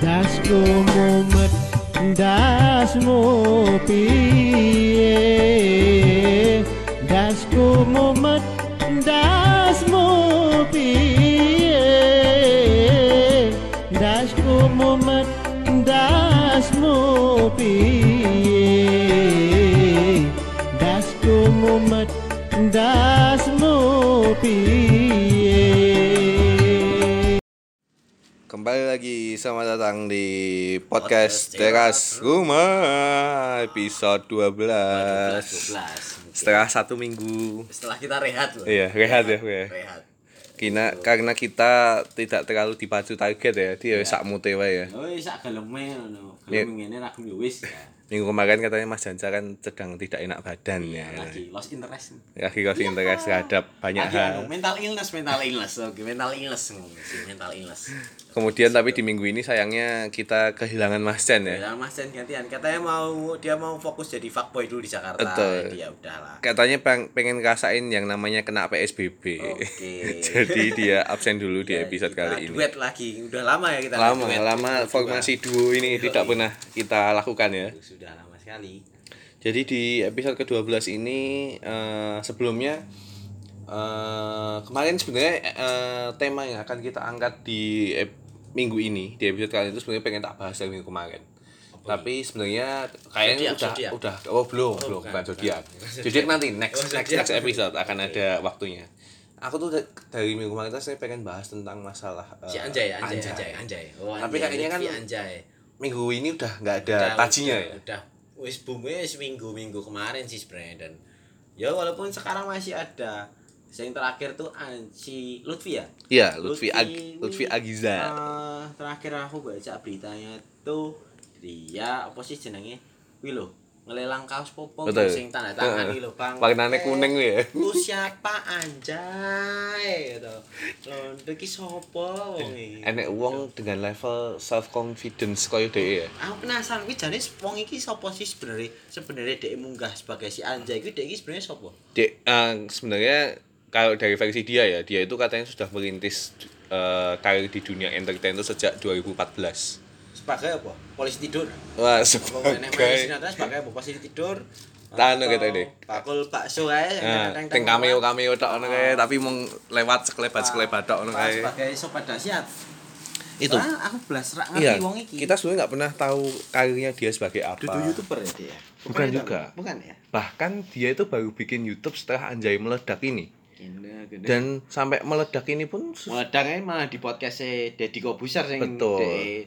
das komo mat das mo pie das komo mat das mo pie das komo mat das mo das komo mat das mo Kembali lagi selamat datang di podcast Teras Rumah. Episode 12 12 Setelah satu minggu. Setelah kita rehat loh. Iya rehat ya gue rehat. Kina, Karena kita tidak terlalu dipacu target ya Dia sak mute wae ya. Oh sak geleme ngono. Iya. gelem ngene ra gelem wis ya Minggu kemarin katanya Mas Janca kan sedang tidak enak badan ya. lagi lost interest. Lagi kasih interest terhadap banyak lagi hal. anu, mental illness mental illness. Oke mental illness ngomong sih mental illness. Kemudian tapi di minggu ini sayangnya kita kehilangan Mas Jan ya. Ya Mas Jan gantian. Katanya mau dia mau fokus jadi fuckboy dulu di Jakarta. Betul. jadi ya udahlah. Katanya peng- pengen ngerasain yang namanya kena PSBB Oke. Jadi dia absen dulu di Ya, episode kali ini. duet lagi. Udah lama ya kita lama duet. lama formasi duo ini Yoi. tidak pernah kita lakukan ya sudah lama sekali. Jadi di episode ke-12 ini eh, sebelumnya eh, kemarin sebenarnya eh, tema yang akan kita angkat di ep- minggu ini di episode kali itu sebenarnya pengen tak bahas dari minggu kemarin. Tapi sebenarnya kayaknya Zodiak, udah zodiak. udah oh belum belum bukan, zodiak. Zodiak. Nanti next Oh, next next episode akan ada waktunya. Aku tuh da- dari minggu kemarin saya pengen bahas tentang masalah eh, si Anjay Anjay Anjay. Anjay oh Tapi Anjay, kayaknya kan Anjay minggu ini udah nggak ada Udah, tajinya udah, ya? udah. Wis boom wis minggu minggu kemarin sih sebenarnya dan ya walaupun sekarang masih ada yang terakhir tuh an- si Lutfi ya? Iya, Lutfi Ag ini, Lutfi Agiza. eh, terakhir aku baca beritanya tuh dia apa sih jenenge wih lo ngelelang kaos popo Betul. sing tanda tangan iki lho bang Eh, kuning ya. lu siapa anjay gitu loh iki sapa wong iki Enek wong dengan level self confidence koyo dhek ya. aku penasaran kuwi jane wong iki sapa sih sebenarnya sebenarnya dhek munggah sebagai si Anjay kuwi dhek iki sebenarnya sapa Dek eh, sebenarnya kalau dari versi dia ya, dia itu katanya sudah merintis eh, karir di dunia entertain itu sejak 2014. Sebagai apa polisi tidur Wah, Pokoknya nek sebagai sinetron sebagai apa polisi tidur Tanu atau gitu deh. bakul bakso kae Nah, teng- cameo cameo tok ngono kae, Ah. tapi mung lewat sekelebat sekelebat tok ngono kae. sebagai sobat dahsyat Itu. Soalnya aku belas rak ngerti Iya, wong iki kita sebenarnya nggak pernah tahu karirnya dia sebagai apa. dudu youtuber ya dia Bukan juga. bukan ya Bahkan dia itu baru bikin YouTube setelah Anjay meledak ini. Genda, genda. Dan sampai meledak ini pun meledaknya malah di podcastnya Deddy Kobuser yang Betul. de-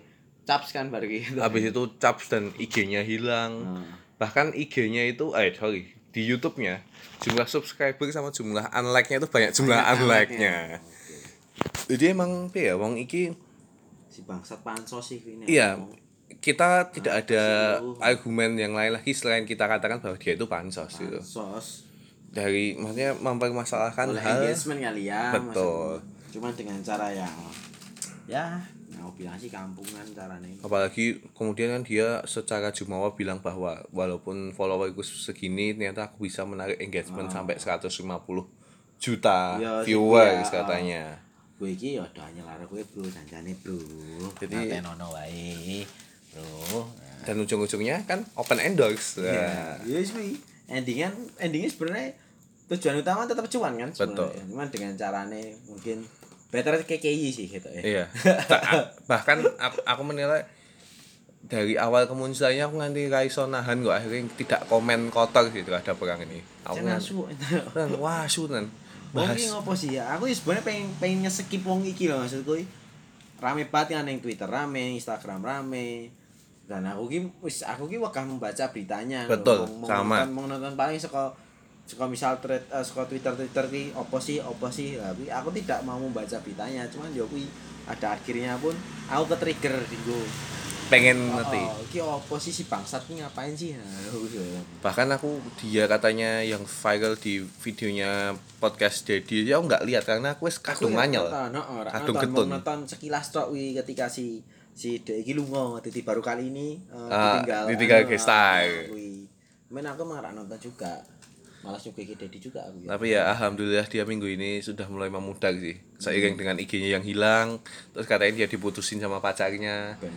caps kan baru gitu habis itu caps dan IG-nya hilang. Hmm. Bahkan IG-nya itu eh sorry, di YouTube-nya jumlah subscriber sama jumlah unlike-nya itu banyak jumlah Banyak unlike-nya. Oke. Jadi emang ya wong iki si bangsat pansos sih ini iya kita tidak ada itu. argumen yang lain lagi selain kita katakan bahwa dia itu pansos gitu. pansos Dari maksudnya mempermasalahkan oleh hal engagement kali ya Betul. maksudnya. cuman dengan cara yang ya sih kampungan caranya apalagi kemudian kan dia secara jumawa bilang bahwa walaupun followerku segini ternyata aku bisa menarik engagement sampai 150 juta. Ya, viewers iya. katanya. Gue iki ya udah nyelar gue bro janjane bro. Jadi- Ngaten ono wae bro. Nah, dan ujung-ujungnya kan open endorse. Ya Nah, yes wi. Endingan endingnya sebenarnya tujuan utama tetap cuan kan sebenarnya. Betul. cuman dengan carane mungkin better KKI sih gitu ya iya bahkan aku, aku menilai dari awal kemunculannya aku nganti raiso nahan kok akhirnya tidak komen kotor sih terhadap perang ini aku nganti- kan wah sunan Wong bahas iki ngopo sih ya? Aku ya sebenarnya pengen pengen nge-skip wong iki loh maksudku. Rame banget kan yang Twitter rame, Instagram rame. Dan aku ki wis aku ki wakah membaca beritanya. Betul, sama. nonton- Mau nonton paling saka saka misal thread eh, saka Twitter Twitter ki opo sih opo sih. Tapi aku tidak mau membaca beritanya, cuman yo kuwi ada akhirnya pun aku ke trigger dinggo. pengen Oh, ngerti oh, ki opo sih si bangsat ki ngapain sih? Nah, gitu. bahkan aku dia katanya yang viral di videonya podcast Dedi ya aku nggak lihat karena aku wes kadung heeh, ora Kadung ketun. nonton sekilas tok wi ketika si si Dek iki lunga dadi baru kali ini eh, Ah, ditinggal ditinggal ah, kuwi. Men aku ora nonton juga. Malas nyuguhi Dedi juga aku ya Tapi ya alhamdulillah dia minggu ini sudah mulai memudar sih. Seiring dengan IG-nya yang hilang, terus katanya dia diputusin sama pacarnya. ben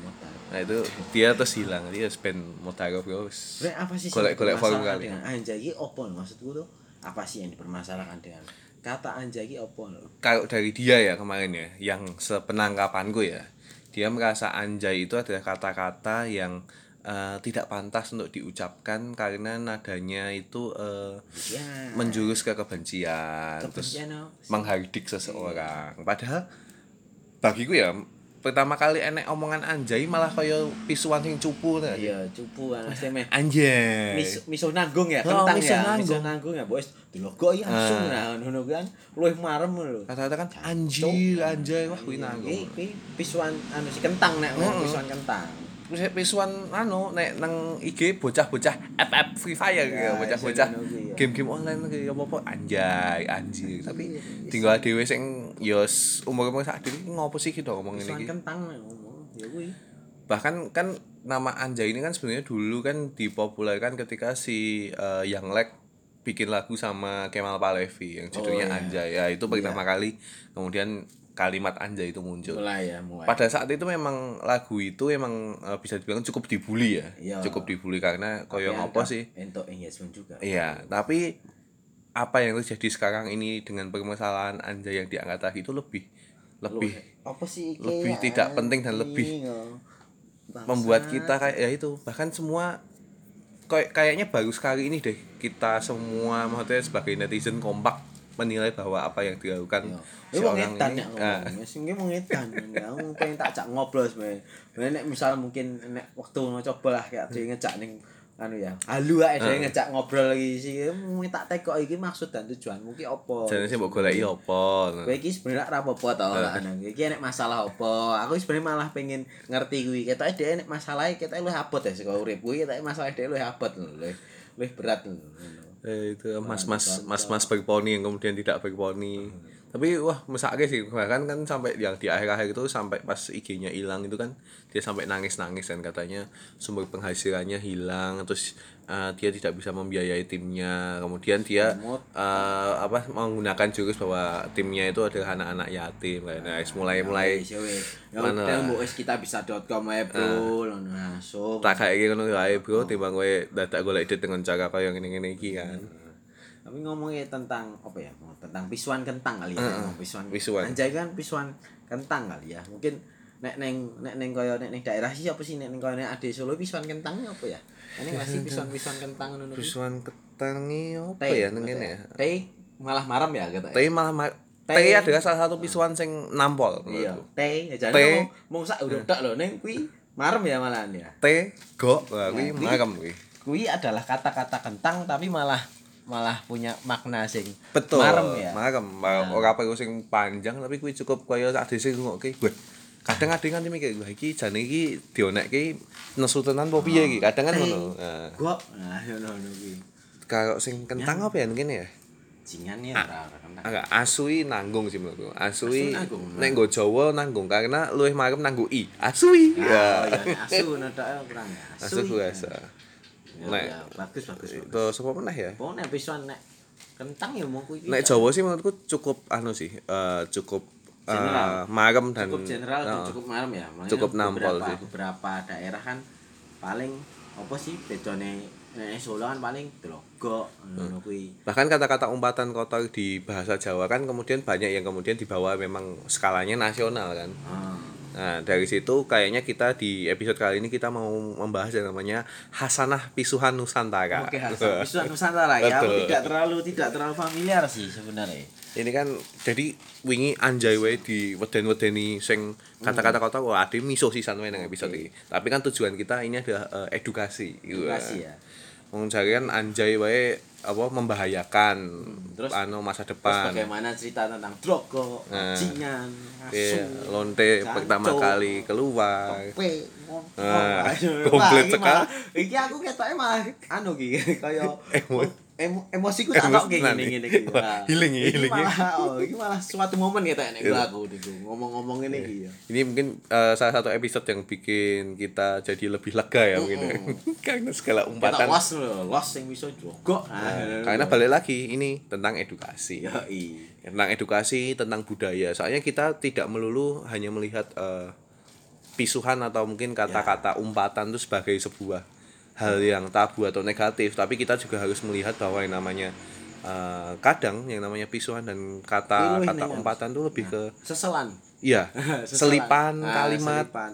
Nah itu dia terus hilang, dia spend bro. Sebenarnya apa sih Golek- golek forum kali. dengan anjay iki opo lho? maksudku tuh apa sih yang dipermasalahkan dengan kata anjay iki opo lho? Kalau dari dia ya kemarin ya, yang sepenangkapanku ya, dia merasa anjay itu adalah kata-kata yang eh, tidak pantas untuk diucapkan karena nadanya itu eh, Ya. menjurus ke kebencian, terus Kebencian apa sih? menghardik seseorang. Padahal bagiku ya pertama kali enek omongan anjay malah kaya pisuan sing cupu ta. Iya, cupu kan mesti meh. Anjay. Mis, miso nanggung ya, Oh, kentang miso ya, nanggung. miso nanggung ya, bos. Dilogok ya langsung Ah. nah ngono kan. Luwih marem lho. Kata-kata kan anjir, anjay, wah kuwi Iki nanggung. iki pisuan anu si kentang nek Heeh. pisuan kentang. Pisuan anu nek nang IG bocah-bocah FF Free Fire Ya, ya, bocah-bocah ya. game-game online kayak apa-apa anjay, anjir. Tapi Iya, iya. tinggal dhewe sing ya umur-umur sak dhewe ngopo sih kita ngomong Pisuan ini iki. kentang ngomong. Ya kuwi. bahkan kan nama Anjay ini kan sebenarnya dulu kan dipopulerkan ketika si eh, Yang Lek bikin lagu sama Kemal Palevi yang judulnya Oh, iya. Anjay ya itu pertama kali kemudian kalimat Anjay itu muncul Mulai ya, mulai. pada saat itu memang lagu itu memang eh, bisa dibilang cukup dibully ya Iya. cukup dibully karena koyo ngopo sih Entuk engagement juga. iya tapi apa yang terjadi sekarang ini dengan permasalahan Anjay yang diangkat lagi itu lebih lebih apa sih lebih ya, tidak penting dan lebih oh. Bangsat. membuat kita kayak ya itu bahkan semua kayak kayaknya baru sekali ini deh kita semua maksudnya sebagai netizen kompak menilai bahwa apa yang dilakukan Iya. Ini wong seorang edan ini ya ah, ngomong. Wis iki wong edan. Aku pengen tak ajak ngobrol sebenarnya. Nek misal mungkin nek waktu mau coba lah kayak dhewe ngejak ning anu ya. Halu ae dhewe ngejak ngobrol lagi sih. Mungkin tak tekok iki maksud dan tujuan mungkin apa. jadi sih mbok goleki apa Kowe iki sebenarnya ora apa-apa to lah ana. Iki nek masalah apa? Aku sebenarnya malah pengen ngerti kuwi. Ketoke dhewe nek masalah ketoke luwih abot ya saka urip kuwi ketoke masalah dhewe luwih abot. Luwih luwih berat lho. Eh, itu mas-mas mas-mas berponi yang kemudian tidak berponi tapi wah mesake sih bahkan kan sampai yang di akhir-akhir itu sampai pas IG-nya hilang itu kan dia sampai nangis-nangis dan katanya sumber penghasilannya hilang terus eh, dia tidak bisa membiayai timnya kemudian dia eh, apa menggunakan jurus bahwa timnya itu adalah anak-anak yatim kayak nah, mulai mulai Wis, wis. Ya Mana? udah mbok wis kita bisa.com ae, Bro. Langsung. tak kayak wae bro timbang kowe dadak golek ide dengan cara kaya ngene-ngene iki kan Tapi ngomongnya tentang apa ya? Tentang pisuan kentang kali ya. ngomong pisuan. pisuan. Anjay kan pisuan kentang kali ya. Mungkin nek neng nek neng koyo nek neng daerah sih apa sih nek neng koyo nek ade Solo pisuan kentangnya apa ya? Ini masih pisuan-pisuan kentang ngono kuwi. pisuan ketangi apa Teh, ya kene ya Teh malah maram ya kata. Teh malah ma- Teh. adalah salah satu pisuan sing nampol Iya, teh. Ya Teh. jadi ngomong mung sak udah tok lho ning kuwi marem ya malahan ya. Teh go kuwi Nah, marem kuwi. Kuwi adalah kata-kata kentang tapi malah malah punya makna sing Betul. marem ya. Marem. Nah. ora perlu sing panjang tapi kuwi cukup kaya sak dhisik ngokke. Wah, kadang kadang kan mikir wah iki jane iki dionekke nesu tenan apa piye iki? Kadang kan ngono. Nah, Gok. Nah, ngono ngono kuwi. kalau sing kentang apa ya ngene ya? Jingan ya kentang. Agak asui nanggung sih menurutku. Asui Asu nanggung. nek nggo Jawa nanggung karena luwih marem nanggung i. Asui. Oh Ya. iya, nek asu ngono tok ya, kurang ya. Asu biasa. Ya, Nek- ya, bagus bagus. bagus. Terus apa meneh ya? Pokoknya pisuan nek kentang ya mau kuwi. Nek Jawa sih menurutku cukup anu sih, eh, cukup eh, General. marem dan cukup general dan eh, cukup malam ya. Makanya Cukup nampol beberapa, sih. Beberapa daerah kan paling apa sih bedone nek Solo kan paling Tlogo ngono kuwi. bahkan kata-kata umpatan kotor di bahasa Jawa kan kemudian banyak yang kemudian dibawa memang skalanya nasional kan. Nah, dari situ kayaknya kita di episode kali ini kita mau membahas yang namanya Hasanah Pisuhan Nusantara. Oke, Hasan. Pisuan Nusantara ya. Betul. tidak terlalu tidak terlalu familiar sih sebenarnya. Ini kan jadi wingi anjay wae di weden-wedeni sing kata-kata kotor wah ade miso sisan wae nang episode Oke. iki. Tapi kan tujuan kita ini adalah eh, edukasi. Edukasi ya. Jare kan anjay wae apa membahayakan terus- anu masa Terus depan. bagaimana cerita tentang Drogo, Nah. Iya, lonte pertama kali keluar. tope. Ah, Aduh, komplit sekali. Iki aku ketoke malah anu iki kaya Emo- emo emosiku tak Emosi, ngene ngene iki. Wah, healing ya, healing ya. malah oh, iki malah suatu momen ya nek Iya. aku ngomong-ngomong iki ya. Ini mungkin eh, salah satu episode yang bikin kita jadi lebih lega ya mungkin ya. Karena segala Kita umpatan. los lho, los sing bisa jogok. Nah, Karena balik lagi ini tentang edukasi. ya i. Tentang edukasi, tentang budaya. Soalnya kita tidak melulu hanya melihat eh, pisuhan atau mungkin kata-kata umpatan itu sebagai sebuah hal yang tabu atau negatif, tapi kita juga harus melihat bahwa yang namanya eh, kadang yang namanya pisuhan dan Iluh ini, umpatan itu lebih ke Seselan. iya, selipan Ah, kalimat selipan.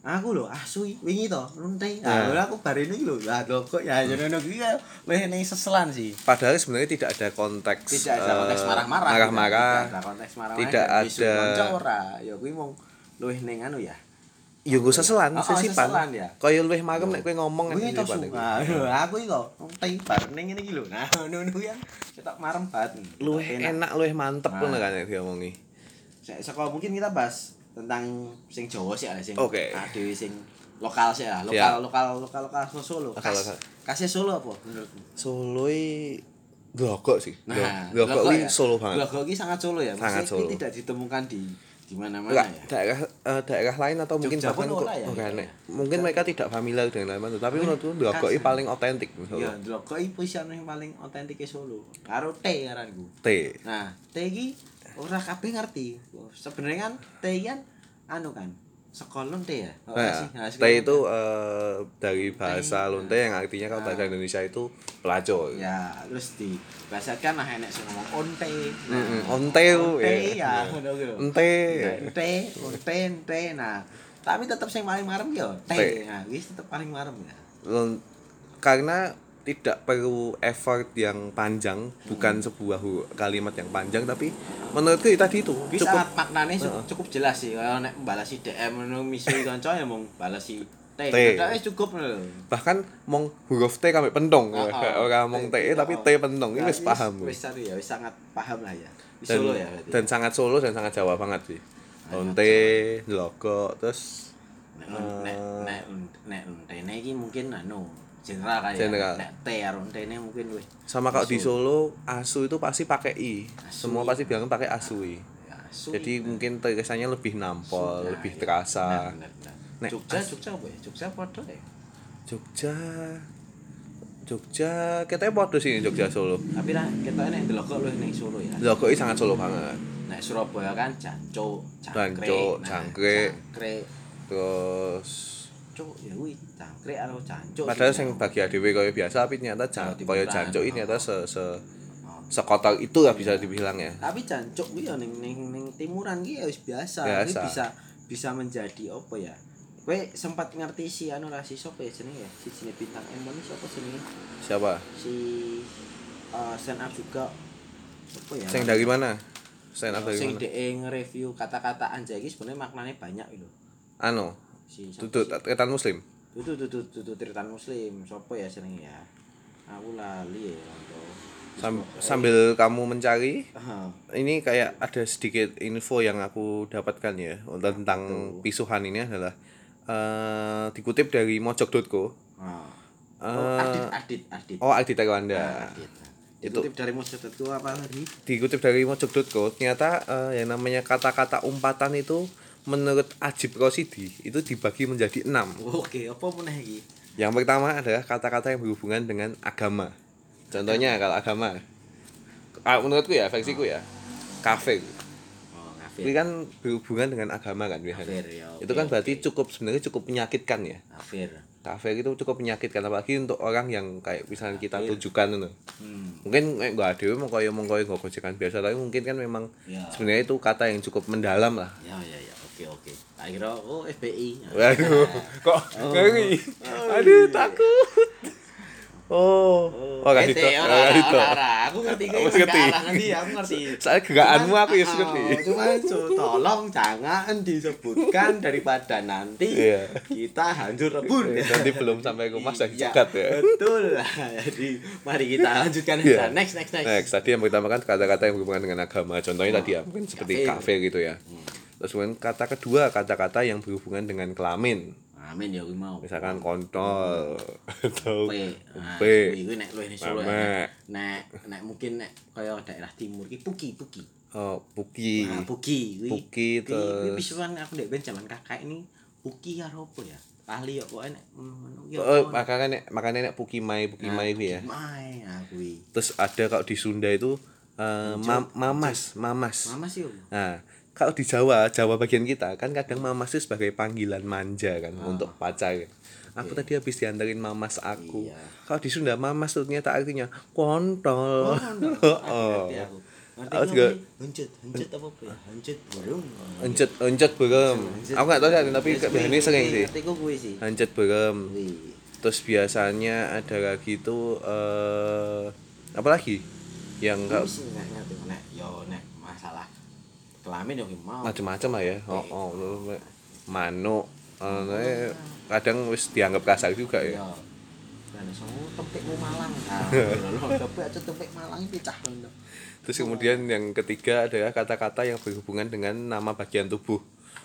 Aku lho asu wingi to nuntai. Nah. Nah, aku barene iki lho. Lah kok ya jenenge iki ya luwih ning seselan sih. padahal sebenarnya tidak ada konteks Tidak ada konteks eh, marah-marah. marah-marah Tidak ada konteks marah-marah. Tidak dan bisu ada- konco ora. Ya kuwi mung luwih ning anu ya. Ya gue seselan Oh, sesipan seselan ya. kaya luwih magem nek kowe ngomong. Nah, lho, aku iki kok nuntai bareng ngene iki lho. Nah, ngono kan cetak marem banget. luwih enak luwih mantep Nah. ngono kan nek diomongi Saka mungkin kita bahas tentang sing Jawa sih sing Oke. ah, sing lokal sih lah, Siap. lokal lokal lokal lokal Solo. Lokal, Khas- lokal. Khasnya Solo apa menurutmu? Solo i Glogok sih. Nah, Glogok ini ya. Solo banget. Glogok ini sangat Solo ya. Sangat ini Solo. tidak ditemukan di di mana-mana Enggak, ya. daerah eh, daerah lain atau mungkin Jogja bahkan pun kok ya, gitu ya. Mungkin mereka tidak familiar dengan lain tapi menurutku ya. paling otentik. Glogok iki posisiane yang paling otentik Solo. Karo T ngaranku. T. Nah, T iki ora kabeh ngerti. Sebenarnya kan T kan anu kan. Sekolon T ya. Oh, Nah, sih? Nah, T sekolon itu eh, dari bahasa Lonte yang artinya kalau bahasa Indonesia itu pelacur. ya terus di bahasakan lah enek sing ngomong onte nah onte, onte ya. ya ngono gitu Ente. onte onte onte nah tapi tetap sing paling marem ya T. te nah wis tetap paling marem ya karena tidak perlu effort yang panjang, bukan sebuah kalimat yang panjang tapi menurutku itu tadi itu bisa cukup maknanya cukup, cukup jelas sih kalau nek balasi DM ngono misui kanca ya mung balasi T. T. Nah, wis cukup lho. bahkan mong huruf T kami pentong Oh, oh. orang mong T tapi T pentong ini Nah, wis paham Wis ya, wis sangat paham lah ya. Dan, Solo ya berarti. dan sangat Solo dan sangat Jawa banget sih Lonte, Logo, terus nek nek nek nek entene iki mungkin anu general kali General. ya. Nek T entene mungkin wis sama kalau di Solo asu itu pasti pakai i Asu semua pasti bilang pakai asu i ya, su- jadi mungkin terkesannya lebih nampol Nah, lebih iya. terasa Benar, benar, benar. Nek Jogja Jogja apa ya? Jogja padha ya. Jogja Jogja kita podo sih Jogja Solo Tapi lah kita nek delok lu ning Solo ya. Logo i sangat Solo banget Nek Surabaya kan Jancuk. Jancuk, Nah, Jangkrik. Jangkrik. terus Cuk, ya kuwi Jangkrik karo Jancuk. padahal sing bagi adewe kaya biasa tapi ternyata jan Jawa kaya jancuk ini ternyata se se Oh. sekotor itu lah bisa dibilang ya Tapi Jancuk kuwi ya ning ning ning timuran ki ya wis biasa. Biasa. bisa bisa menjadi apa ya? Kowe sempat ngerti si anu ra si sapa ya jenenge ya? Si jenenge bintang Emon ini sapa jenenge? siapa Si uh, stand up juga apa ya? sing dari mana stand up dari sing mana DE nge-review kata-kata anjay iki sebenarnya maknanya banyak lho. anu Si tutut sih? ketan muslim Tutut tutut tutut tritan muslim. Sapa ya jenenge ya? Aku lali ya. untuk- Sam- sambil kamu mencari Ah, ini kayak ada sedikit info yang aku dapatkan ya tentang pisuhan ini adalah eh dikutip dari mojok.co ah. Eh, Oh, Adit Adit Adit. oh Adi Taiwanda Ah, Adit. Itu- Dikutip dari Mojok.co apa tadi? dikutip dari mojok.co ternyata eh, yang namanya kata-kata umpatan itu menurut Ajib Rosidi itu dibagi menjadi enam Oke, apa meneh iki? yang pertama adalah kata-kata yang berhubungan dengan agama contohnya kalau agama ah, menurutku ya versiku ya kafir Oh, ini ngafir. kan berhubungan dengan agama kan biasanya Kafir ya. oke, itu kan berarti cukup sebenarnya cukup menyakitkan ya kafir. kafir itu cukup menyakitkan apalagi untuk orang yang kayak misalnya kita Kafir. tujukan itu Hmm. mungkin eh, nggak ada mau kaya mau nggak gojekan biasa tapi mungkin kan memang Ya. sebenarnya itu kata yang cukup mendalam lah Ya ya ya. Oke oke. Tak kira oh FBI. waduh kok ngeri aduh takut oh oh kasih tau oh, kasih tau. Aku ngerti Aku ngerti. aku ngerti. saya gerakanmu aku ya ngerti oh, Cuma tolong jangan disebutkan daripada nanti Iya. kita hancur lebur. nanti belum sampai rumah saya Iya, cegat ya Betul. Jadi mari kita lanjutkan Iya. Next next next. Next, tadi yang pertama kan kata-kata yang berhubungan dengan agama. Contohnya tadi ya, mungkin seperti kafir gitu ya. Terus kemudian kata kedua, kata-kata yang berhubungan dengan kelamin. Amin ya mau. misalkan kontol atau P. Nah, kuwi nek luwih Solo. Mamek. Nek nek mungkin nek kaya daerah timur ki Puki, Puki. oh, puki Nah, Puki kuwi. Puki, terus- pisuan aku ndek ben jaman kakak ini Puki karo apa ya? Ahli ya pokoke nek ngono ki oh, apa? makanya nek makanya nek puki mai puki mai kuwi ya Mai, ah kuwi. terus ada kalau di Sunda itu eh, mam- mamas mamas Mama sih. Nah, kalau di Jawa, Jawa bagian kita kan kadang mamas itu sebagai panggilan manja kan untuk pacar. Aku tadi habis diantarin mamas aku. Iya. Kalau di Sunda mamas itu ternyata artinya kontol. Oh. Ngerti aku. Juga- apa? Huncut, huncut apa ya? Huncut burung. Encet, encet berem. Aku nggak tahu sih, tapi biasanya sering sih. Berem. Kuwi. Terus biasanya ada lagi tuh eh apa lagi? Yang enggak yo nek kelamin yo ki mau. macam-macam lah ya. Oh, oh, manuk. Eh, kadang wis dianggap kasar juga ya. Malang. Malang. Terus kemudian yang ketiga adalah kata-kata yang berhubungan dengan nama bagian tubuh.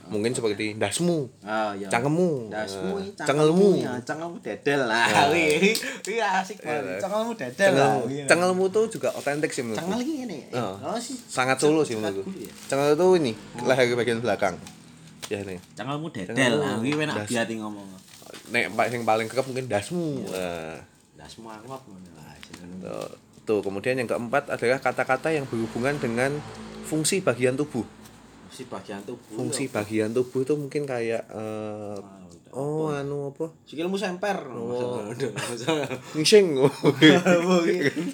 Mungkin seperti dasmu, Ah ya. cangkemmu, Dasmu, eh, cengelmu. ya, cengelmu dedel lah. Nah. Wih, wih asik banget. Cengelmu dedel lah. Cengelmu, cengelmu tuh juga otentik sih menurutku. Cengel ngene. eh, Oh. Oh sih. Sangat Solo sih menurutku. Dulu ya. Cengel itu ini leher bagian belakang. Ya nih. Cengelmu dedel lah. Wih enak Das. biati ngomong. Nek yang paling kerap mungkin dasmu. Iya. Dasmu angop lah. tuh. tuh kemudian yang keempat adalah kata-kata yang berhubungan dengan fungsi bagian tubuh. Fungsi bagian tubuh. Fungsi ya. bagian tubuh itu mungkin kayak eh, Ah, oh anu apa? Sikilmu semper. Oh. Ngising.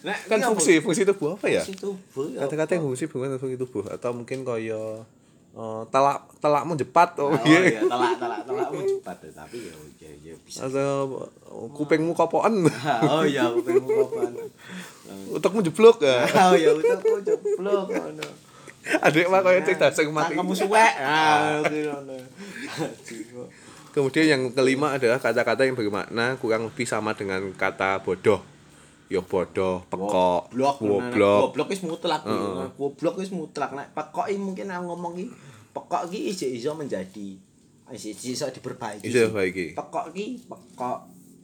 Nek kan apa? fungsi fungsi tubuh apa ya? Fungsi tubuh. ya Kata-kata yang apa? fungsi dengan fungsi tubuh atau mungkin kaya eh, telak telakmu jepat oh, Oh iya. iya, telak telak telakmu cepat ya, tapi ya ya ya bisa. atau oh, kupingmu kopokan Oh iya, aku pengen kapan. utakmu jeblok ya Oh iya, utakku jeblok ngono. adik mah kaya cerita sing mati Kamu suwek. Ah, ngono. kemudian yang kelima adalah kata-kata yang bermakna kurang lebih sama dengan kata bodoh yo bodoh pekok Goblok. goblok wis mutlak. Goblok wis mutlak. Nek pekok mungkin aku ngomong iki pekok iki isih iso menjadi iso diperbaiki. Iso diperbaiki. Pekok iki pekok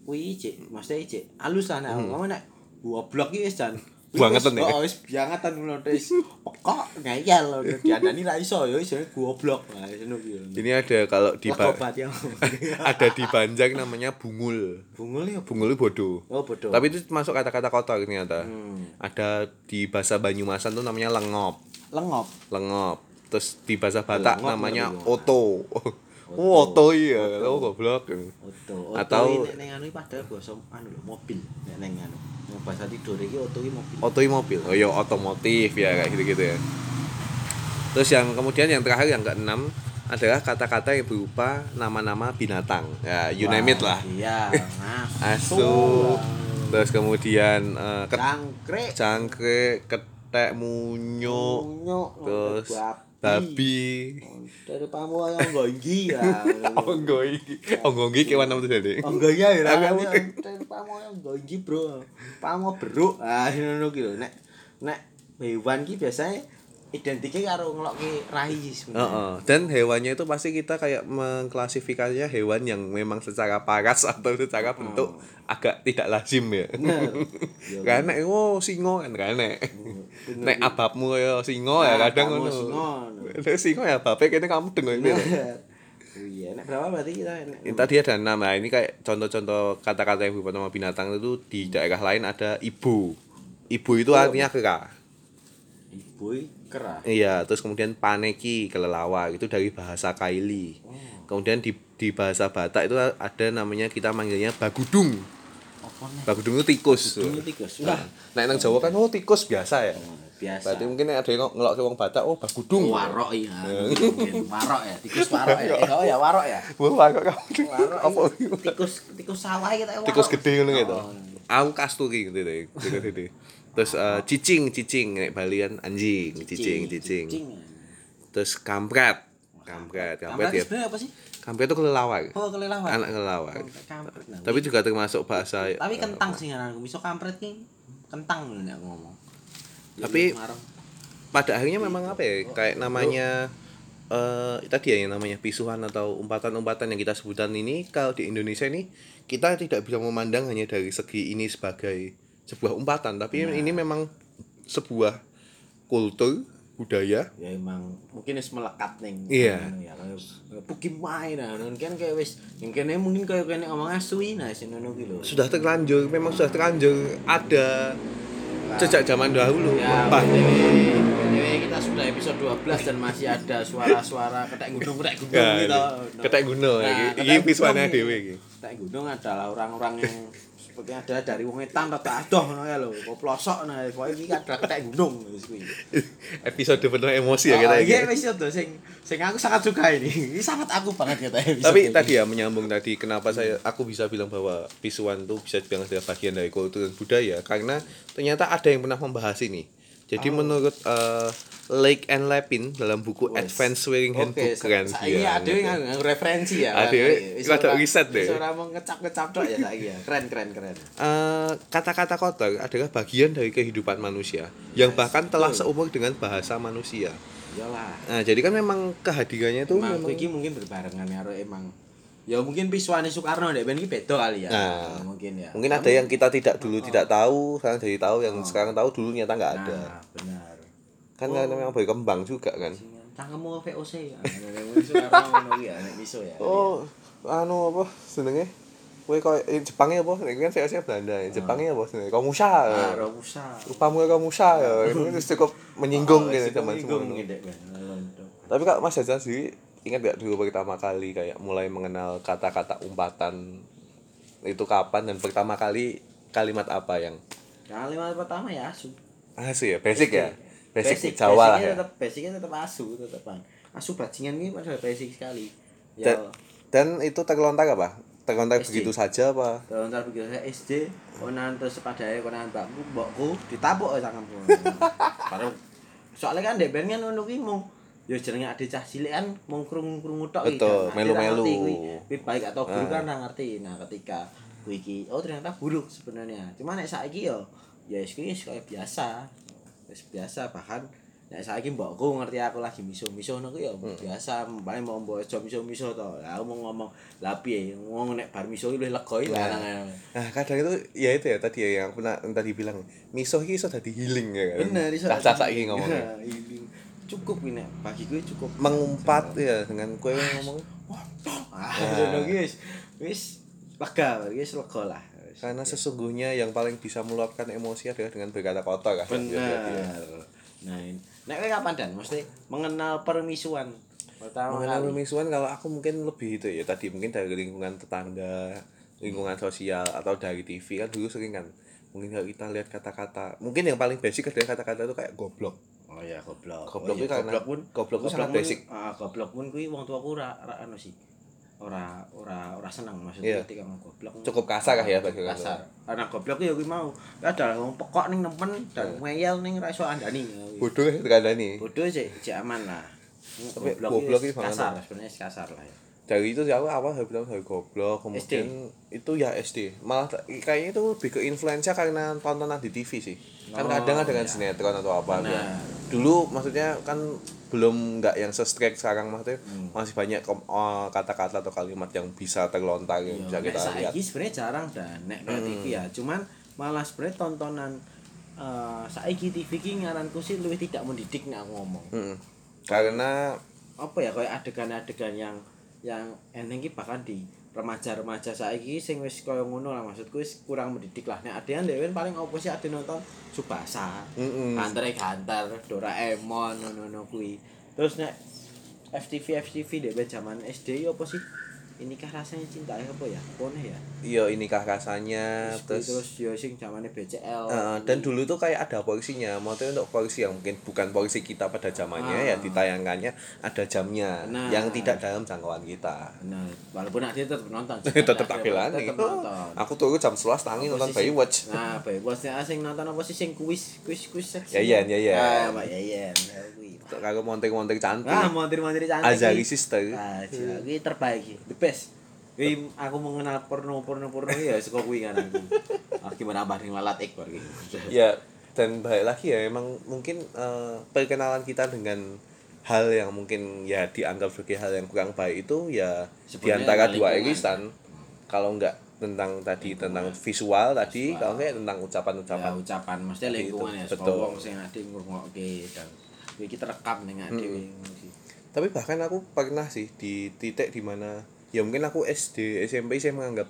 kuwi cek mesti cek halus lah nek aku ngomong nek goblok iki wis jan Bangetan ya? Oh, wis bangetan ngono wis pekok ngeyel lho diandani ra iso ya isine goblok. Nah, ngono ini ada kalau di ya. ada di Banjar namanya bungul Bungul ya. bungul bodoh Oh, bodoh. tapi itu masuk kata-kata kotor ternyata Hmm. ada di bahasa Banyumasan tuh namanya lengop lengop. lengop terus di bahasa Batak Lengop namanya oto oh oto iya oh goblok Oto. Atau- nek anu iki padahal basa anu lho, mobil. Nek ning anu. Bahasa tidur iki oto iki mobil. oto i mobil oh ya otomotif ya kayak gitu-gitu ya terus yang kemudian yang terakhir yang keenam adalah kata-kata yang berupa nama-nama binatang ya you name it lah Iya, asu terus kemudian eh, ket- Cangkrik. cangkrik ketek munyo Nyuk. terus babi Dari pamu ayo nggongi ya. onggo iki onggo iki kewan apa tuh jadi Nggongi ya Aku ra. mungkin. Dari pamu ayo nggongi, Bro. Pamu beruk. Ah, ngono ki lho. Nek nek hewan ki biasanya identiknya karo ngelokke rai sebenarnya. Heeh. Dan hewannya itu pasti kita kayak mengklasifikasinya hewan yang memang secara paras atau secara bentuk agak tidak lazim ya. Bener. Yo. Karena oh singo kan karena nek ababmu ya singo ya Ah, kadang ngono. singo. Nek singo ya ababe kene kamu dengar itu. Bener. Iya, nek berapa berarti kita nek Ini tadi ada enam nah ini kayak contoh-contoh kata-kata yang berupa nama binatang itu di daerah lain ada ibu. Ibu itu Oh. artinya kera. ibu kerah. Iya, terus kemudian paneki kelelawar itu dari bahasa Kaili. Oh. Kemudian di di bahasa Batak itu ada namanya kita manggilnya bagudung. Bagudung itu tikus. Ini tikus. Nah, Wah, nah nang Jawa kan oh tikus biasa ya. biasa. Berarti mungkin ada yang ngelok ke wong Batak oh bagudung. warok iya. Mungkin warok ya, tikus warok ya. Eh, Oh ya warok ya. Wah, warok kamu. Warok. Apa? iya. tikus tikus sawah kita warok. Tikus gede ngono gitu. Oh, Aku kasturi gitu deh. Terus eh, cicing, cicing nek balian anjing, cicing, cicing. ya. Terus kampret. Kampret, kampret Kampret ya. sebenarnya apa sih? Kampret itu kelelawar. Oh, kelelawar. Anak kelelawar. Kampret. nah. Tapi juga termasuk bahasa tapi kentang sih ngaranku. Miso kampret ki kentang nek aku ngomong. Tapi- pada akhirnya memang apa ya kayak namanya eh tadi ya yang namanya pisuhan atau umpatan-umpatan yang kita sebutan ini kalau di Indonesia ini kita tidak bisa memandang hanya dari segi ini sebagai sebuah umpatan. Tapi ini memang sebuah kultur budaya. Ya emang mungkin wis melekat ning Iya. kayak puki main nah. Kan kayak wis yang kene mungkin kayak kene ngomong asui nah sing ngono ki lho. Sudah terlanjur memang sudah terlanjur ada sejak zaman dahulu. Ya Bah, BTW kita sudah episode 12 dan masih ada suara-suara ketek gunung ketek gunung Ya, gitu. ketek gunung, Nah, iki. ketek Iki dhewe iki. ketek gunung adalah orang-orang yang sepertinya ada dari wong etan rada adoh ngono ya lho kok pelosok nah pokoke iki adalah ketek gunung wis kuwi episode penuh emosi ya kita Oh, iki. iya itu sing sing aku sangat suka ini. Ini sangat aku banget kita episode Tapi tadi ya menyambung tadi kenapa saya aku bisa bilang bahwa pisuan itu bisa dibilang adalah bagian dari kultur dan budaya karena ternyata ada yang pernah membahas ini. Jadi menurut eh, Lake and Lepin dalam buku Wes. Advanced Swearing Handbook Oke, keren sa- sih saiki ya. ada yang nganggo referensi ya. Ada, rada riset deh. ora mau ngecap-ngecap tok ya saiki ya. Keren keren keren. Eh, kata-kata kotor adalah bagian dari kehidupan manusia yang bahkan telah betul. seumur dengan bahasa manusia. Iyalah. Nah, jadi kan memang kehadirannya itu Emang memang iki mungkin berbarengan karo emang ya mungkin pisuane Soekarno ndek ben iki beda kali ya. Nah, mungkin ya. mungkin ada yang kita tidak dulu tidak tahu, sekarang jadi tahu, yang sekarang tahu dulu ternyata nggak ada. Nah, benar. Kan Oh. memang berkembang juga kan. Cangkemmu VOC. Ah, nek Soekarno ya nek iso ya. Oh, anu apa senenge? Kowe koyo eh, Jepangnya apa? Ini kan saya Belanda ya. Jepangnya apa senenge? Kamusa. Ah, Romusa. Rupamu ya kamusa ya. Ini cukup menyinggung Oh, gitu wis teman menyinggung semua. Ben. Lontong. Tapi Kak Mas Jajan sendiri ingat gak dulu pertama kali kayak mulai mengenal kata-kata umpatan itu kapan dan pertama kali kalimat apa yang? Kalimat pertama ya asu. asli ya? Basic ya? Basic, basic Jawa lah basicnya ya. tetap basicnya tetap asu tetepan. Asu bajingan ini padahal basic sekali. Dan, ya. Dan itu terlontar apa? Terlontar SD. begitu saja apa? Kalau ntar begitu saya SD konan terus padahal konan mbakku ditabuk ya cangkemku baru soalnya kan dek ngono kuwi mung ya jenenge ade cah cilik kan mung krungu-krungu tok iki Betul, kan. Melu-melu. kuwi. Kuwi baik atau buruk Ah. kan ra ngerti. Nah ketika kuwi iki oh ternyata buruk sebenarnya. Cuma nek saiki yo ya wis kuwi kaya biasa. Wis biasa bahkan nek saiki mbokku ngerti aku lagi miso-miso ngono kuwi ya Hmm. biasa. Paling mau mbok aja miso-miso to. Lah aku mau ngomong lah piye? Ngomong nek bar miso iki luwih lega iki Nah. lanang nah kadang itu ya itu ya tadi ya yang aku pernah tadi bilang miso ini iso dadi healing ya kan? Bener iso cah saiki ngomongnya. Ya, ini cukup ini bagi gue cukup. Mengumpat ya dengan kue ngomong. ah Ya. ngono ki wis lega wis lega lah. Karena sesungguhnya yang paling bisa meluapkan emosi adalah dengan berkata kotor kan? Bener. Nah ini. Kowe kapan dan? Mesti mengenal permisuan pertama mengenal kali. pemisuan kalau aku mungkin lebih itu ya. Tadi mungkin dari lingkungan tetangga lingkungan sosial atau dari TV kan dulu sering kan mungkin kalau kita lihat kata-kata mungkin yang paling basic adalah kata-kata itu kayak goblok oh ya goblok. Goblok oh, iya, karena- goblok pun goblok kuwi sangat pun- basic. ah goblok pun kuwi wong tuaku ora ora anu sih. Ora ora ora seneng maksudnya Iya. ketika goblok. Cukup kasar kah ya bagi kasar. Karena goblok ya kuwi mau. Ya ada wong pekok ning nemen dan ngeyel ning ra iso andani. Bodoh ya nih bodoh sih aman lah. Tapi goblok, banget. kasar sebenarnya kasar lah ya dari itu sih aku awal bilang dari goblok kemudian itu ya SD malah kayaknya itu lebih ke influencer karena tontonan di TV sih kan Oh, kadang ada kan iya. sinetron atau apa ya. dulu maksudnya kan belum nggak yang se-strike sekarang maksudnya Hmm. masih banyak eh, kata-kata atau kalimat yang bisa terlontar yang bisa kita lihat saiki sebenarnya jarang dan nek nek TV ya cuman malah sebenarnya tontonan eh saiki TV ki ngaranku sih lebih tidak mendidik nek aku ngomong Mm-mm. karena apa ya kayak adegan-adegan yang yang eneng ki bahkan di remaja-remaja saiki sing wis kaya ngono lah maksudku wis kurang mendidik lah. Nek adean dhewe paling opo sih ade nonton? Subasa Mm-mm. Gantere Gantar Doraemon ngono-ngono kuwi. Terus nek FTV FTV dhewe zaman SD ya apa sih inikah rasanya cinta ya apa ya pone ya iya inikah rasanya terus terus yo sing zamane BCL Eh, dan dulu tuh kayak ada porsinya maksudnya untuk porsi yang mungkin bukan porsi kita pada zamannya Ah. ya ditayangkannya ada jamnya Nah. yang tidak dalam jangkauan kita nah walaupun dia tetap nonton tetap tak tetap nonton aku tuh jam 11 tangi nonton Baywatch Nah, Baywatch nek asing nonton apa sih sing kuis kuis kuis seksi. Yayan, Yayan. Ah, Mbak Yayan. Ya, kuwi. Kalau montek-montek cantik Ah, montir-montir cantik. Azari sister Ah, gila, kuwi terbaik iki. The best. Kuwi aku mengenal porno porno porno ya saka kuwi kan aku. Ah, gimana abah ning lalat ekor iki. ya dan balik lagi ya emang mungkin eh, perkenalan kita dengan hal yang mungkin ya dianggap sebagai hal yang kurang baik itu ya di antara dua lingkungan. irisan kalau enggak tentang tadi tentang visual tadi kalau enggak tentang ucapan-ucapan ya, ucapan mesti Seperti lingkungan itu, ya betul. betul wong sing ade ngrungokke dan iki terekam ning ade tapi bahkan aku pernah sih di titik di mana ya mungkin aku SD SMP saya menganggap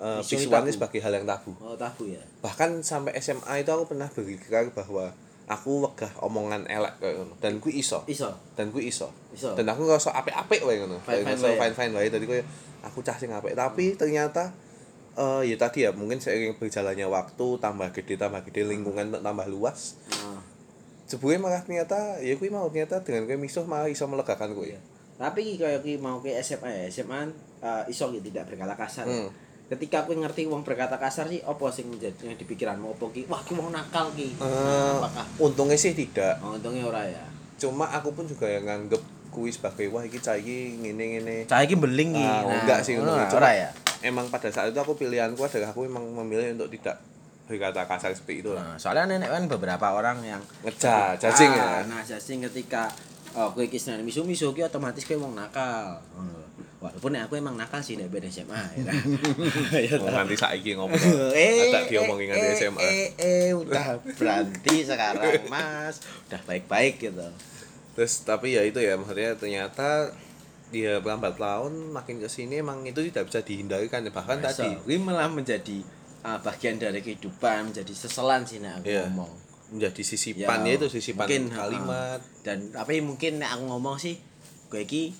uh, Isu visual ini tabu. sebagai hal yang tabu. Oh tabu ya? Bahkan sampai SMA itu aku pernah berpikiran bahwa aku wegah omongan elek kayak ngono. Dan ku iso. Iso? Dan ku iso. Iso. dan aku ngerasa apik-apik wae ngono. Ngerasa wae ya? fine-fine wae. Tadi koyo aku cah sing apik. Tapi ternyata eh ya tadi ya mungkin seiring berjalannya waktu tambah gede tambah gede lingkungan tambah luas Nah, sebuah malah ternyata ya kuwi mau ternyata dengan kowe misuh malah iso melegakan kowe. Iya. tapi iki kaya ki mau ke SMA ya SMA eh, iso gitu tidak berkata kasar. Hmm. ketika aku ngerti wong berkata kasar sih apa sing menjadi yang di pikiranmu? Apa ki? Wah ki wong nakal ki. Eh, apakah? untungnya sih tidak. Oh, untungnya ora ya. Cuma aku pun juga yang nganggep kuwi sebagai wah iki cah iki ngene ngene. Cah iki beling ki Ah, enggak sih, ngono ngono. ora ya. emang pada saat itu aku pilihanku adalah aku memang memilih untuk tidak berkata kasar seperti itu lah Nah, soalnya nenek kan beberapa orang yang ngejah jajing Ah, ya Nah, jajing ketika oh kowe iki seneng misu-misu ki otomatis kowe wong nakal. Walaupun nek aku emang nakal sih nek ben SMA ya. kan? Ya Oh, nanti saiki ngobrol ada diomongin nanti eh, SMA Eh, eh, udah berhenti sekarang, Mas. Udah baik-baik gitu. terus tapi ya itu ya maksudnya ternyata dia lambat laun makin ke sini emang itu tidak bisa dihindarkan ya bahkan Nah, tadi Ini malah menjadi ah, bagian dari kehidupan, menjadi seselan sih nek aku Iya. ngomong. menjadi sisipan ya, itu sisipan mungkin, kalimat ah, dan tapi mungkin nek aku ngomong sih gue iki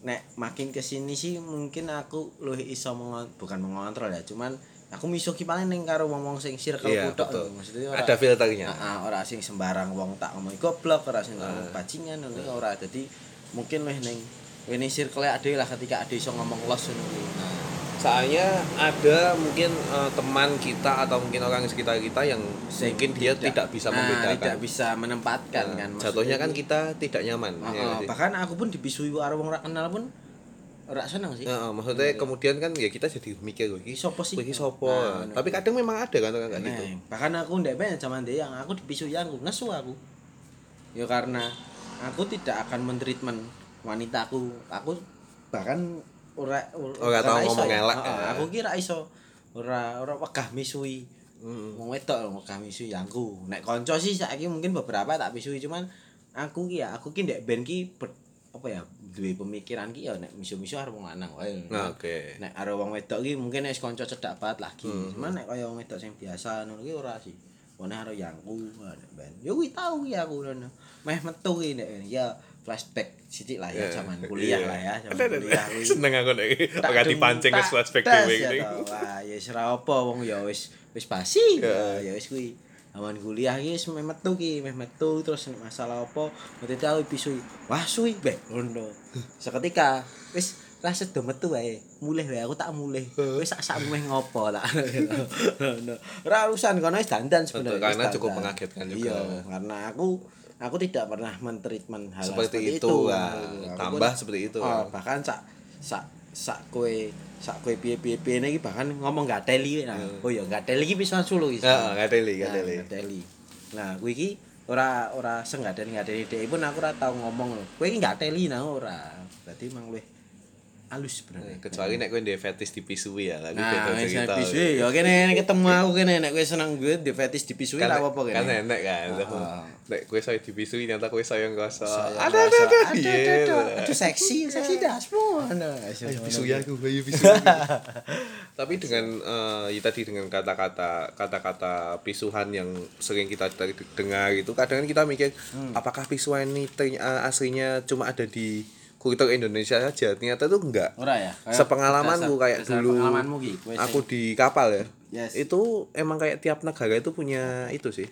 nek makin ke sini sih mungkin aku luwih iso mengon bukan mengontrol ya cuman aku miso ki paling ning karo wong-wong sing circle Iya, ku tok betul. maksudnya ora ada filternya Heeh, ora sing sembarang wong tak ngomong goblok ora sing ngomong bajingan ngono iki ora dadi mungkin luwih ning ini circle ade lah ketika ade iso ngomong los ngono soalnya ada mungkin eh, teman kita atau mungkin orang sekitar kita yang mungkin dia tidak, bisa nah, membedakan tidak bisa menempatkan Nah, kan jatuhnya kan kita tidak nyaman Oh, ya oh, bahkan aku pun dibisui karo wong ora kenal pun ora seneng sih. Nah, maksudnya kemudian kan ya kita jadi mikir Iki sopo sih? Iki sopo. Nah, nah. Tapi kadang memang ada kan orang kayak gitu. Nah, bahkan aku ndak banyak zaman dia yang aku dibisui aku nesu aku. Ya karena aku tidak akan mentreatment wanitaku. Aku bahkan ora ora Ora tau ngomong ya. elek, ya. Aku kira iso ora ora wegah misui. Wong wedok lho wegah misui aku. Nek kanca sih saiki mungkin beberapa tak misui cuman aku ki ya aku ki ndek ben ki apa ya duwe pemikiran ki ya nek misu-misu arep wong lanang wae. Nah, oke. nek karo wong wedok ki mungkin wis kanca cedak banget lagi. Hmm. Cuman nek kaya wong wedok sing biasa ngono ki ora sih. Wone karo yangku nek ben. Ya kuwi tau ki aku ngono. Meh metu ki nek ya flashback sithik lah ya Iya. zaman kuliah Iya. lah ya, zaman kuliah kuwi. Seneng aku nek ora dung, dipancing ke flashback dhewe ya. Wah, ya wis ora apa wong ya wis wis basi. Iya. Ya wis kuwi. Zaman kuliah ki wis metu ki, meh metu terus masalah apa, mesti tahu pisui. Wah, suwi be ngono. Seketika wis rasa do metu wae. Mulih wae aku tak mulih. Wis sak sak meh ngopo tak. Ngono. Ora urusan kono wis dandan sebenarnya. karena wis cukup mengagetkan juga. Iya, karena aku aku tidak pernah mentreatment hal Seperti itu, lah. Aku Tambah pun- seperti itu. Oh, bahkan sak sak sak kowe sak kowe piye-piye piye iki bahkan ngomong gak teli nah. Oh ya gak teli iki pisan sulu iki. Heeh, ngateli, Nah, ngateli. ngateli. Nah, kuwi iki ora ora senggaden ngateli dhek pun aku ora tau ngomong lho. Kowe iki gak teli nah ora. Berarti emang luwih halus sebenarnya. Kecuali nek kowe ndek fetish dipisui ya, lagi Nah, beda cerita. pisui ya kene ketemu aku kene nek kowe seneng gue di fetis dipisui Kan ra apa-apa kene. kan enek kan. Heeh. Nek kowe saya dipisui ternyata kowe. Saya Ada ada ada. ada Iya. ada aduh seksi seksi dasmu Nah, Ayo pisui aku, ayo pisui. Tapi dengan eh, ya tadi dengan kata-kata kata-kata pisuhan yang sering kita dengar itu kadang kan kita mikir Hmm. apakah pisuhan ini terny- aslinya cuma ada di kultur Indonesia saja ternyata itu enggak ora ya Kayak sepengalamanku kayak dulu. pengalamanmu aku di kapal ya. Yes. itu emang kayak tiap negara itu punya itu sih.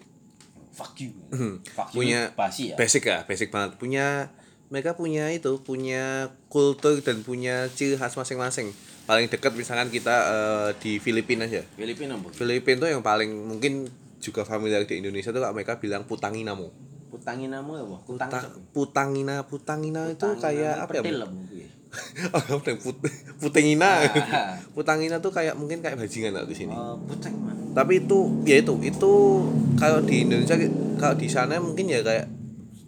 Fuck you. Hmm. fuck you punya basi ya. basic ya basic banget. Punya mereka punya itu punya kultur dan punya ciri khas masing-masing. Paling dekat misalkan kita eh, di Filipina aja. Filipina bu. Filipina tuh yang paling mungkin juga familiar di Indonesia tuh kalau mereka bilang putanginamu putanginamu ya bu putang Ta- putangina putangina itu kayak apa ya petil kuwi. oh bilang put putengina Ah. putangina tuh kayak mungkin kayak bajingan lah di sini. Oh, putang mah tapi itu ya itu itu kalau di Indonesia kalau di sana mungkin ya kayak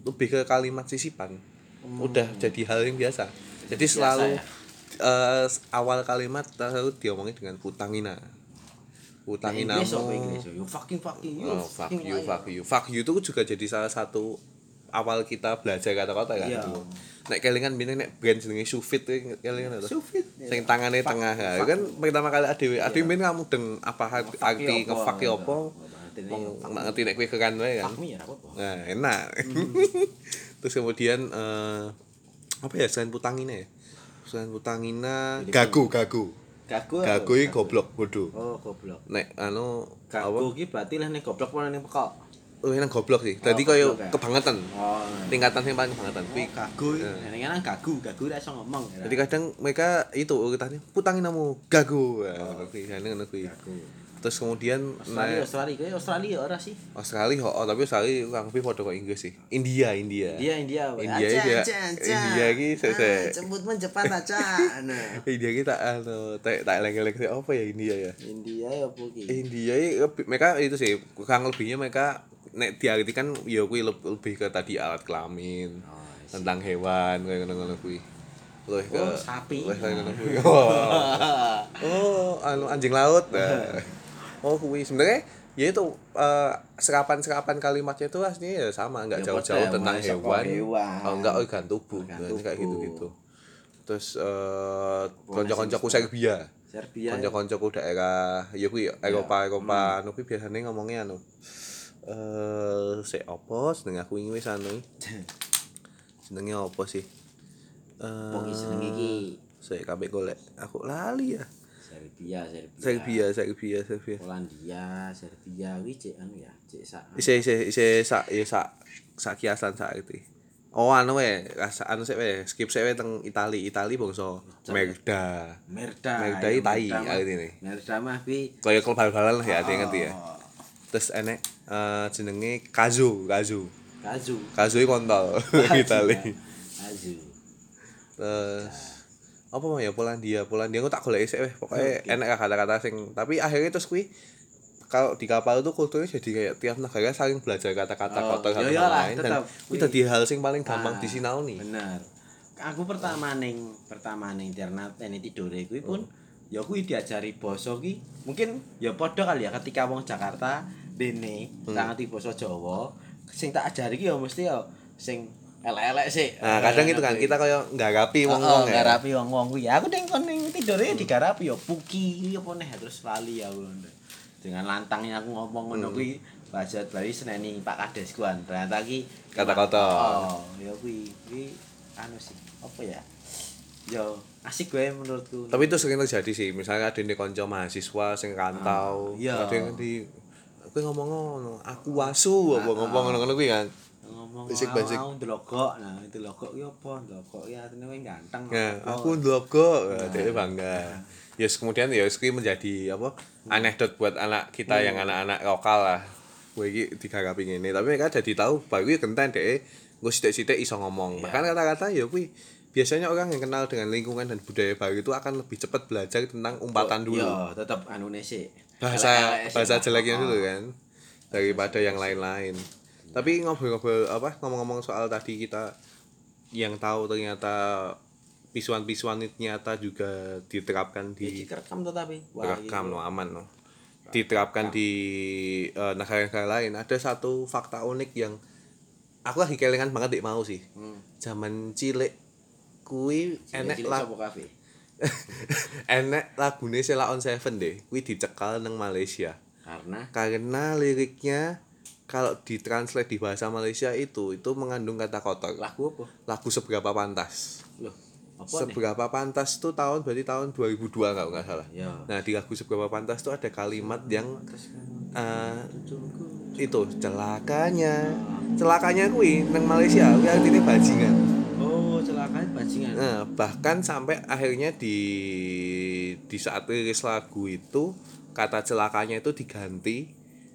lebih ke kalimat sisipan. Udah jadi hal yang biasa. Jadi selalu ya? eh, awal kalimat selalu diomongin dengan putangina putanginamu Inggris apa Inggris? You fucking fucking you. Oh, fuck fucking you, liar. fuck you. Fuck you itu juga jadi salah satu awal kita belajar kata-kata kan Iya. dulu. Nek kelingan bini nek brand jenenge Sufit kelingan itu. Sufit. Sing tangannya tengah. Kan pertama kali adewe. Adewe ben kamu deng apa arti nge-fuck ya apa? ngerti nek kowe kekan wae kan. Ya? Nah, enak. Terus kemudian eh apa ya selain putangina ya? Selain putangina, gagu, gagu. Gagu. Gagu iki goblok bodoh. Oh, goblok. Nek anu? Gagu ki berarti lah ning goblok apa ning pekok. Oh, yang goblok sih. Tadi Oh, koyo ya? kebangetan. Oh. Tingkatan yang paling kebangetan. Kuwi Oh, gagu. Iya. Ning kan gagu, gagu ora iso ngomong. ya. Jadi kadang mereka itu urutannya putangin namu gagu. Ya, ngono kuwi, jane ngono kuwi. gagu. Terus kemudian Australia, nek Australia, kayak Australia ora sih? Australia oh, tapi Australia kurang lebih padha kok Inggris sih. India, India. India, India. India iki ya- India iki se- se- Cembut menjepan aja. Nah. India kita anu tak tak leng-leng apa ya India ya? India ya apa ki? India lebih- mereka itu sih kurang lebihnya mereka nek diartikan ya kuwi leb- lebih ke tadi alat kelamin Oh, tentang hewan kayak ngono-ngono kuwi. Luwih ke Oh, sapi. kuwi. Oh, oh, anu anjing laut. Nah. Oh, kuwi sebenarnya ya itu eh, serapan-serapan kalimatnya itu aslinya ya sama, enggak Ya, jauh-jauh padha, tentang hewan. hewan. Oh, enggak organ tubuh, Organ Nah, kayak tubuh. gitu-gitu. Terus eh kanca-kancaku sih, Serbia. Serbia. Kanca-kancaku daerah ya kuwi Eropa Eropa anu kuwi biasane ngomongnya anu eh sik apa seneng aku wingi wis anu jenenge apa sih eh iki seneng iki. sik kabeh golek aku lali ya Serbia, Serbia. Serbia Serbia Serbia Polandia, Serbia cek anu ya, cek sak. isi isi isi sak ya sak sak kiasan sak itu Oh anu we, anu sik we, skip sik we teng Itali, Itali bangsa Merda. Merda. Merda iki tai Merda mah- artine. Merda mah kuwi Kaya klub bal-balan lah ya, ada ngerti ya. Oh, Terus enek eh jenenge Kazu, Kazu. Kazu. Kazu kontol Itali. Kazu. Terus apa mau ya Polandia, Polandia aku tak golek sik weh. Pokoke enek kata-kata sing tapi akhirnya terus kuwi kalau di kapal itu kulturnya jadi kayak tiap negara saling belajar kata-kata Oh, kotor satu sama lain dan kuwi dadi hal sing paling gampang Ah, disinau nih. Bener. Aku pertama ning pertama ning internet ini tidore kuwi pun ya kuwi diajari basa ki mungkin ya padha kali ya ketika wong Jakarta dene Hmm. tak ngerti basa Jawa sing tak ajari ki ya mesti ya sing elek-elek sih. Nah, kadang itu kan kita kaya nggarapi wong-wong Oh, ya. garapi wong-wong kuwi. Aku ning kon ning tidore digarapi ya puki apa neh terus lali aku. Dengan lantangnya aku ngomong ngono Hmm. kuwi bahasa Bali seneni Pak Kades kuan. Ternyata ki Kata kotor. Oh, ya kuwi kuwi anu sih. Apa ya? Ya asik gue menurutku. Tapi itu sering terjadi sih, misalnya ada nih konco mahasiswa sing rantau, Ah, iya. ada yang di aku ngomong ngono, aku wasu apa Ah, ngomong ngono-ngono kuwi kan. Ngomong Basic-basic. mau ndelokok. Nah, itu logok ki apa? Ndelokok ya artinya kowe ganteng. Ya, apa. aku ndelok dia bangga. Yes, kemudian ya kuwi menjadi apa? Anekdot buat anak kita yang anak-anak lokal lah. Kowe iki digarapi ngene, tapi mereka jadi tahu baru iki genten dhek gue sithik-sithik iso ngomong. Bahkan kata-kata ya kuwi biasanya orang yang kenal dengan lingkungan dan budaya baru itu akan lebih cepat belajar tentang umpatan dulu. Ya, tetep anune sih. bahasa bahasa jeleknya dulu kan daripada yang lain-lain tapi ngobrol-ngobrol apa ngomong-ngomong soal tadi kita yang tahu ternyata pisuan-pisuan itu ternyata juga diterapkan di kerekam tuh tapi. rekam no aman no. Diterapkan di eh, negara-negara lain. Ada satu fakta unik yang aku lagi kelingan banget dik mau sih. Hmm. zaman cilik kui enek kafe? enek lagune Sheila on Seven deh kui dicekal nang Malaysia. Karena? Karena liriknya kalau ditranslate di bahasa Malaysia itu itu mengandung kata kotor lagu apa? lagu seberapa pantas Loh, apa nih? seberapa pantas tuh tahun berarti tahun 2002 kalau nggak salah Ya. nah di lagu seberapa pantas tuh ada kalimat yang eh, itu celakanya celakanya kui nang Malaysia kuwi artinya bajingan Oh, celaka bajingan. Nah, bahkan sampai akhirnya di di saat rilis lagu itu kata celakanya itu diganti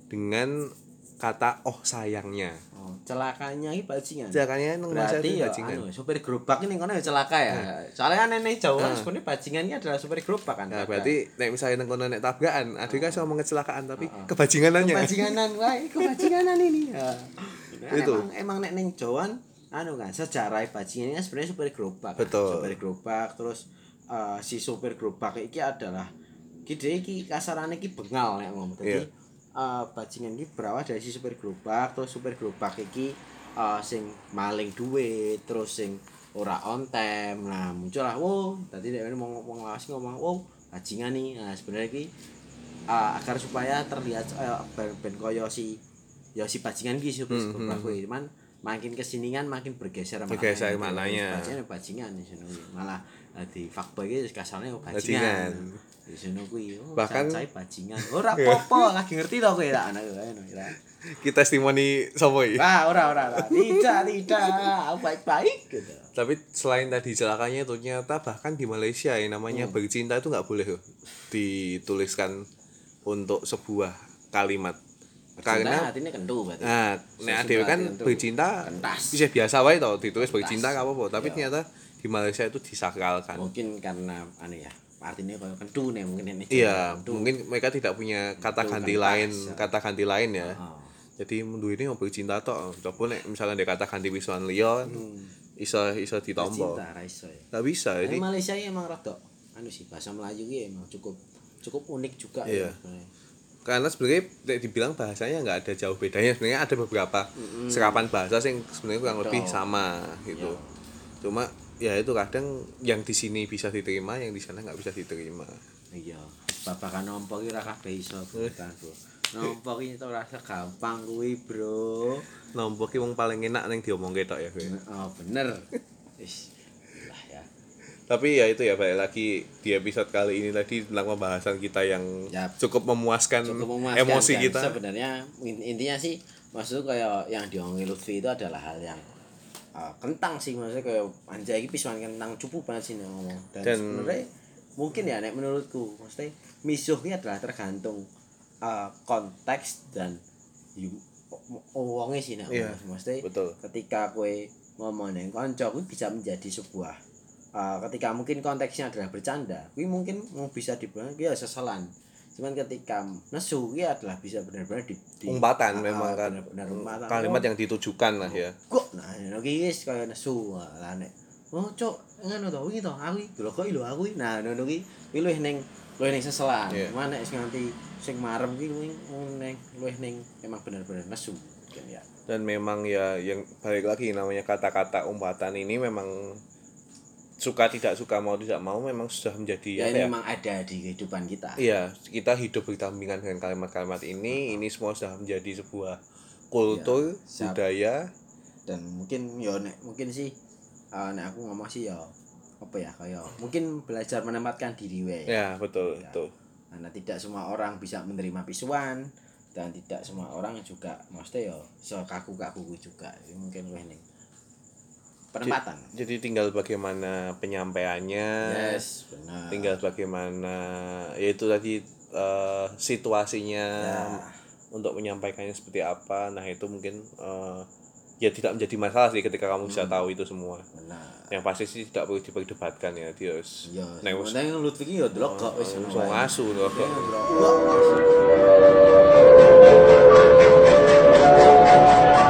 dengan kata oh sayangnya. Oh, celakanya iki bajingan. Celakanya masa Berarti ya bajingan. anu, supir gerobak ini kono ya celaka ya. Soalnya kan nenek kan sebenarnya bajingan ini adalah supir gerobak kan. Nah, berarti nek misalnya nang kono nek tabrakan, ada kan sama kecelakaan tapi kebajinganannya. bajinganan wae, kebajinganan ini. Ya. Nah, Itu. Emang emang nek ning Jawa anu kan sejarah bajingan ini kan sebenarnya supir gerobak kan. Betul. supir gerobak terus eh, si supir gerobak iki adalah gede iki kasarane iki bengal nek ngomong Iya. jadi eh, bajingan iki berawal dari si supir gerobak terus supir gerobak iki eh, sing maling duit terus sing ora on time. Nah muncullah wow tadi dia mau ngomong lawas ngomong wow bajingan nih. Nah sebenarnya iki eh, agar supaya terlihat eh, ben, ben koyo si ya si bajingan ki supir Hmm, gerobak hmm. kuwi cuman makin ke sini kan makin bergeser Bergeser maknanya. maknanya. bajingan bajingan di sana kuwi. malah eh, di fuckboy ki kasarnya oh, Bajingan. bajingan di sana kuwi oh, Bahkan- cacai bajingan ora apa-apa lagi ngerti to kowe lah anak ya kita testimoni sopo iki? ah ora ora tidak tidak aku baik-baik gitu Tapi selain tadi celakanya itu ternyata bahkan di Malaysia yang namanya Hmm. bercinta itu nggak boleh dituliskan untuk sebuah kalimat. Karena artinya kentu berarti nah, nek adewe kan bercinta bisa biasa wae to ditulis bercinta gak apa-apa, tapi Iya. ternyata di Malaysia itu disakralkan. mungkin karena anu ya artinya kalau kentu nih mungkin ini Iya, mungkin mereka tidak punya kata Kentu, ganti lain, ya. kata ganti lain ya. Oh. Jadi mundur ini mau bercinta toh, coba nek misalnya dia kata ganti wisuan liya, Hmm. iso iso ditompo. Cinta ra iso ya Gak bisa Ini. Malaysia emang rada anu sih bahasa Melayu ini emang cukup cukup unik juga Iya. ya. Karena sebenarnya dibilang bahasanya nggak ada jauh bedanya. Sebenarnya ada beberapa serapan bahasa yang sebenarnya kurang lebih sama gitu. Cuma ya itu kadang yang di sini bisa diterima, yang di sana nggak bisa diterima. Iya. Babakan nompo ki ora kabeh iso bukan, Bro. Nompo ki rasa gampang kuwi, Bro. Nombok ki wong paling enak neng diomong ketok ya. kowe. Oh, bener. Ya. Tapi ya itu ya balik lagi di episode kali ini tadi tentang pembahasan kita yang Yap. cukup memuaskan, Cukup memuaskan emosi dan kita. Sebenarnya in- intinya sih maksudnya kayak yang diomongin Lutfi itu adalah hal yang uh, kentang sih maksudnya kayak anjay iki pisuan kentang cupu banget sih ngomong. Dan, Dan- sebenarnya mungkin ya nek menurutku maksudnya misuh ini adalah tergantung uh, konteks dan wonge sih nek ngomong. maksudnya betul. ketika kue ngomong neng konco bisa menjadi sebuah uh, ketika mungkin konteksnya adalah bercanda kuwi mungkin mau bisa dibilang kuwi ya seselan cuman ketika nesu kuwi adalah bisa benar-benar di, di Umpatan ah, memang kan. benar-benar umpatan Kalimat oh, yang ditujukan lah ya. kok nah ini guys kaya nesu lah nek oh cok ngono to wingi to aku iki lho kok lho aku iki. nah ngono kuwi kuwi luwih ning luwih ning seselan Iya. cuman nek sing nganti sing marem kuwi luwih ning luwih ning emang benar-benar nesu kan ya Dan memang ya yang balik lagi namanya kata-kata umpatan ini memang suka tidak suka mau tidak mau memang sudah menjadi ya apa ya? memang ada di kehidupan kita Iya, kita hidup berdampingan dengan kalimat-kalimat ini. Ini semua sudah menjadi sebuah kultur, Ya, siap. budaya. dan mungkin yo nek mungkin sih eh, nek aku ngomong sih yo apa ya kayak mungkin belajar menempatkan diri we Ya, betul, Ya. betul. karena tidak semua orang bisa menerima pisuan dan tidak semua orang juga maksudnya yo so kaku kaku juga mungkin weh ning penempatan. Jadi, jadi tinggal bagaimana penyampaiannya. Yes, benar. Tinggal bagaimana yaitu tadi uh, situasinya nah. untuk menyampaikannya seperti apa. Nah, itu mungkin uh, ya tidak menjadi masalah sih ketika kamu hmm. bisa tahu itu semua. Benar. Yang pasti sih tidak perlu diperdebatkan ya, Dios. Iya. Nah yang nek Lutfi ya delok kok wis oh, ngasu Thank ya, you.